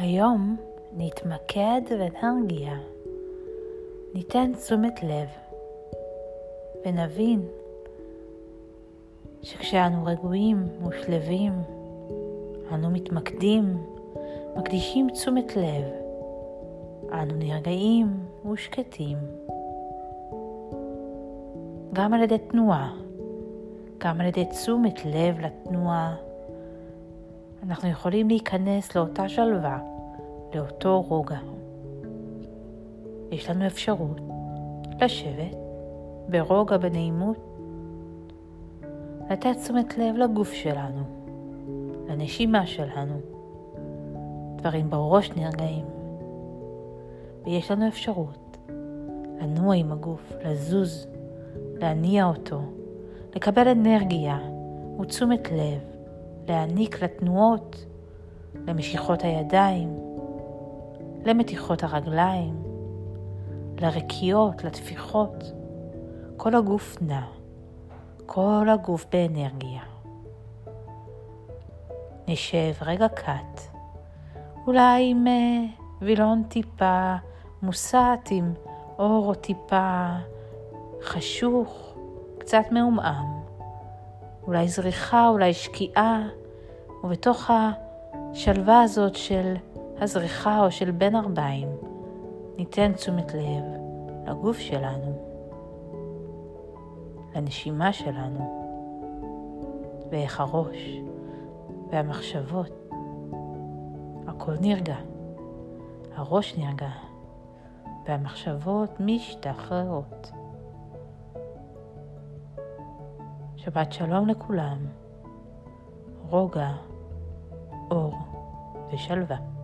היום נתמקד ונרגיע. ניתן תשומת לב ונבין שכשאנו רגועים ושלווים, אנו מתמקדים, מקדישים תשומת לב, אנו נרגעים ושקטים. גם על ידי תנועה, גם על ידי תשומת לב לתנועה, אנחנו יכולים להיכנס לאותה שלווה, לאותו רוגע. יש לנו אפשרות לשבת ברוגע, בנעימות, לתת תשומת לב לגוף שלנו, לנשימה שלנו. דברים בראש נרגעים, ויש לנו אפשרות לנוע עם הגוף, לזוז, להניע אותו, לקבל אנרגיה ותשומת לב, להעניק לתנועות, למשיכות הידיים, למתיחות הרגליים, לרקיעות, לטפיחות. כל הגוף נע, כל הגוף באנרגיה. נשב רגע קט, אולי עם אה, וילון טיפה מוסט, עם אור או טיפה חשוך, קצת מעומעם. אולי זריחה, אולי שקיעה, ובתוך השלווה הזאת של הזריחה או של בין ארבעים, ניתן תשומת לב לגוף שלנו, לנשימה שלנו, ואיך הראש והמחשבות, הכל נרגע, הראש נרגע, והמחשבות משתחררות. שבת שלום לכולם, רוגע, אור ושלווה.